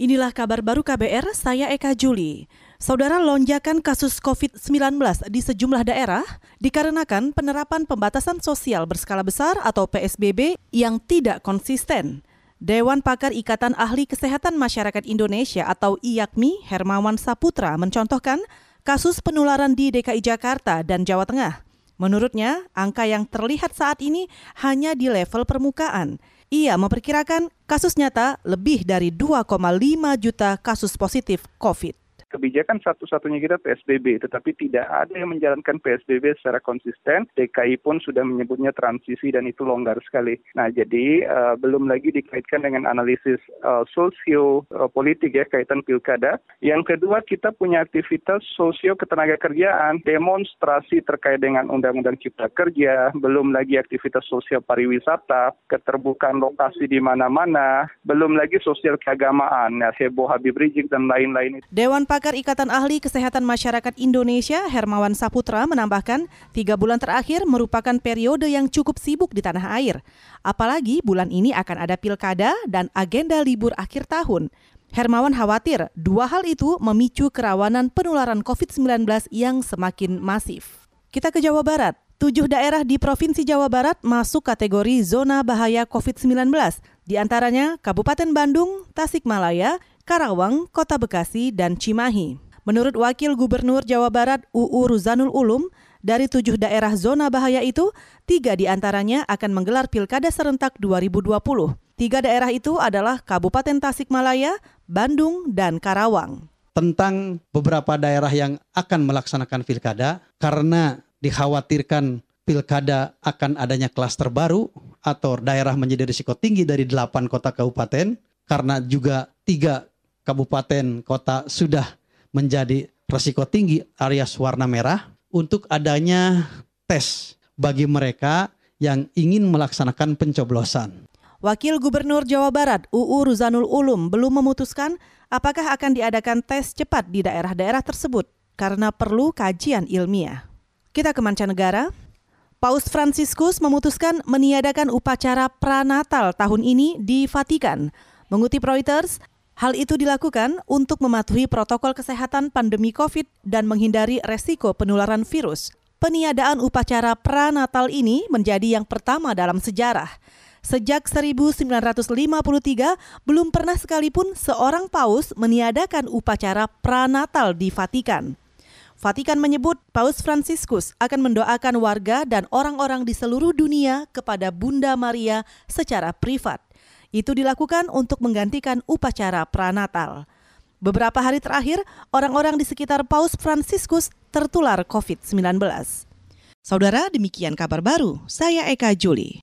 Inilah kabar baru KBR, saya Eka Juli. Saudara lonjakan kasus COVID-19 di sejumlah daerah dikarenakan penerapan pembatasan sosial berskala besar atau PSBB yang tidak konsisten. Dewan Pakar Ikatan Ahli Kesehatan Masyarakat Indonesia atau IAKMI Hermawan Saputra mencontohkan kasus penularan di DKI Jakarta dan Jawa Tengah. Menurutnya, angka yang terlihat saat ini hanya di level permukaan. Ia memperkirakan kasus nyata lebih dari 2,5 juta kasus positif COVID kebijakan satu-satunya kita PSBB, tetapi tidak ada yang menjalankan PSBB secara konsisten. DKI pun sudah menyebutnya transisi dan itu longgar sekali. Nah, jadi uh, belum lagi dikaitkan dengan analisis uh, sosio uh, politik ya kaitan pilkada. Yang kedua, kita punya aktivitas sosio ketenaga kerjaan, demonstrasi terkait dengan Undang-Undang Cipta Kerja, belum lagi aktivitas sosial pariwisata, keterbukaan lokasi di mana-mana, belum lagi sosial keagamaan, ya, heboh Habib Rizik dan lain-lain. Dewan Pak Pakar Ikatan Ahli Kesehatan Masyarakat Indonesia Hermawan Saputra menambahkan, tiga bulan terakhir merupakan periode yang cukup sibuk di tanah air. Apalagi bulan ini akan ada pilkada dan agenda libur akhir tahun. Hermawan khawatir dua hal itu memicu kerawanan penularan COVID-19 yang semakin masif. Kita ke Jawa Barat. Tujuh daerah di Provinsi Jawa Barat masuk kategori zona bahaya COVID-19, di antaranya Kabupaten Bandung, Tasikmalaya, Karawang, Kota Bekasi, dan Cimahi. Menurut Wakil Gubernur Jawa Barat UU Ruzanul Ulum, dari tujuh daerah zona bahaya itu, tiga di antaranya akan menggelar Pilkada Serentak 2020. Tiga daerah itu adalah Kabupaten Tasikmalaya, Bandung, dan Karawang. Tentang beberapa daerah yang akan melaksanakan pilkada, karena dikhawatirkan pilkada akan adanya klaster baru atau daerah menjadi risiko tinggi dari delapan kota kabupaten, karena juga tiga kabupaten kota sudah menjadi resiko tinggi alias warna merah untuk adanya tes bagi mereka yang ingin melaksanakan pencoblosan. Wakil Gubernur Jawa Barat UU Ruzanul Ulum belum memutuskan apakah akan diadakan tes cepat di daerah-daerah tersebut karena perlu kajian ilmiah. Kita ke mancanegara. Paus Fransiskus memutuskan meniadakan upacara pranatal tahun ini di Vatikan. Mengutip Reuters, Hal itu dilakukan untuk mematuhi protokol kesehatan pandemi COVID dan menghindari resiko penularan virus. Peniadaan upacara pranatal ini menjadi yang pertama dalam sejarah. Sejak 1953, belum pernah sekalipun seorang paus meniadakan upacara pranatal di Vatikan. Vatikan menyebut Paus Fransiskus akan mendoakan warga dan orang-orang di seluruh dunia kepada Bunda Maria secara privat. Itu dilakukan untuk menggantikan upacara pranatal. Beberapa hari terakhir, orang-orang di sekitar Paus Fransiskus tertular COVID-19. Saudara, demikian kabar baru. Saya Eka Juli.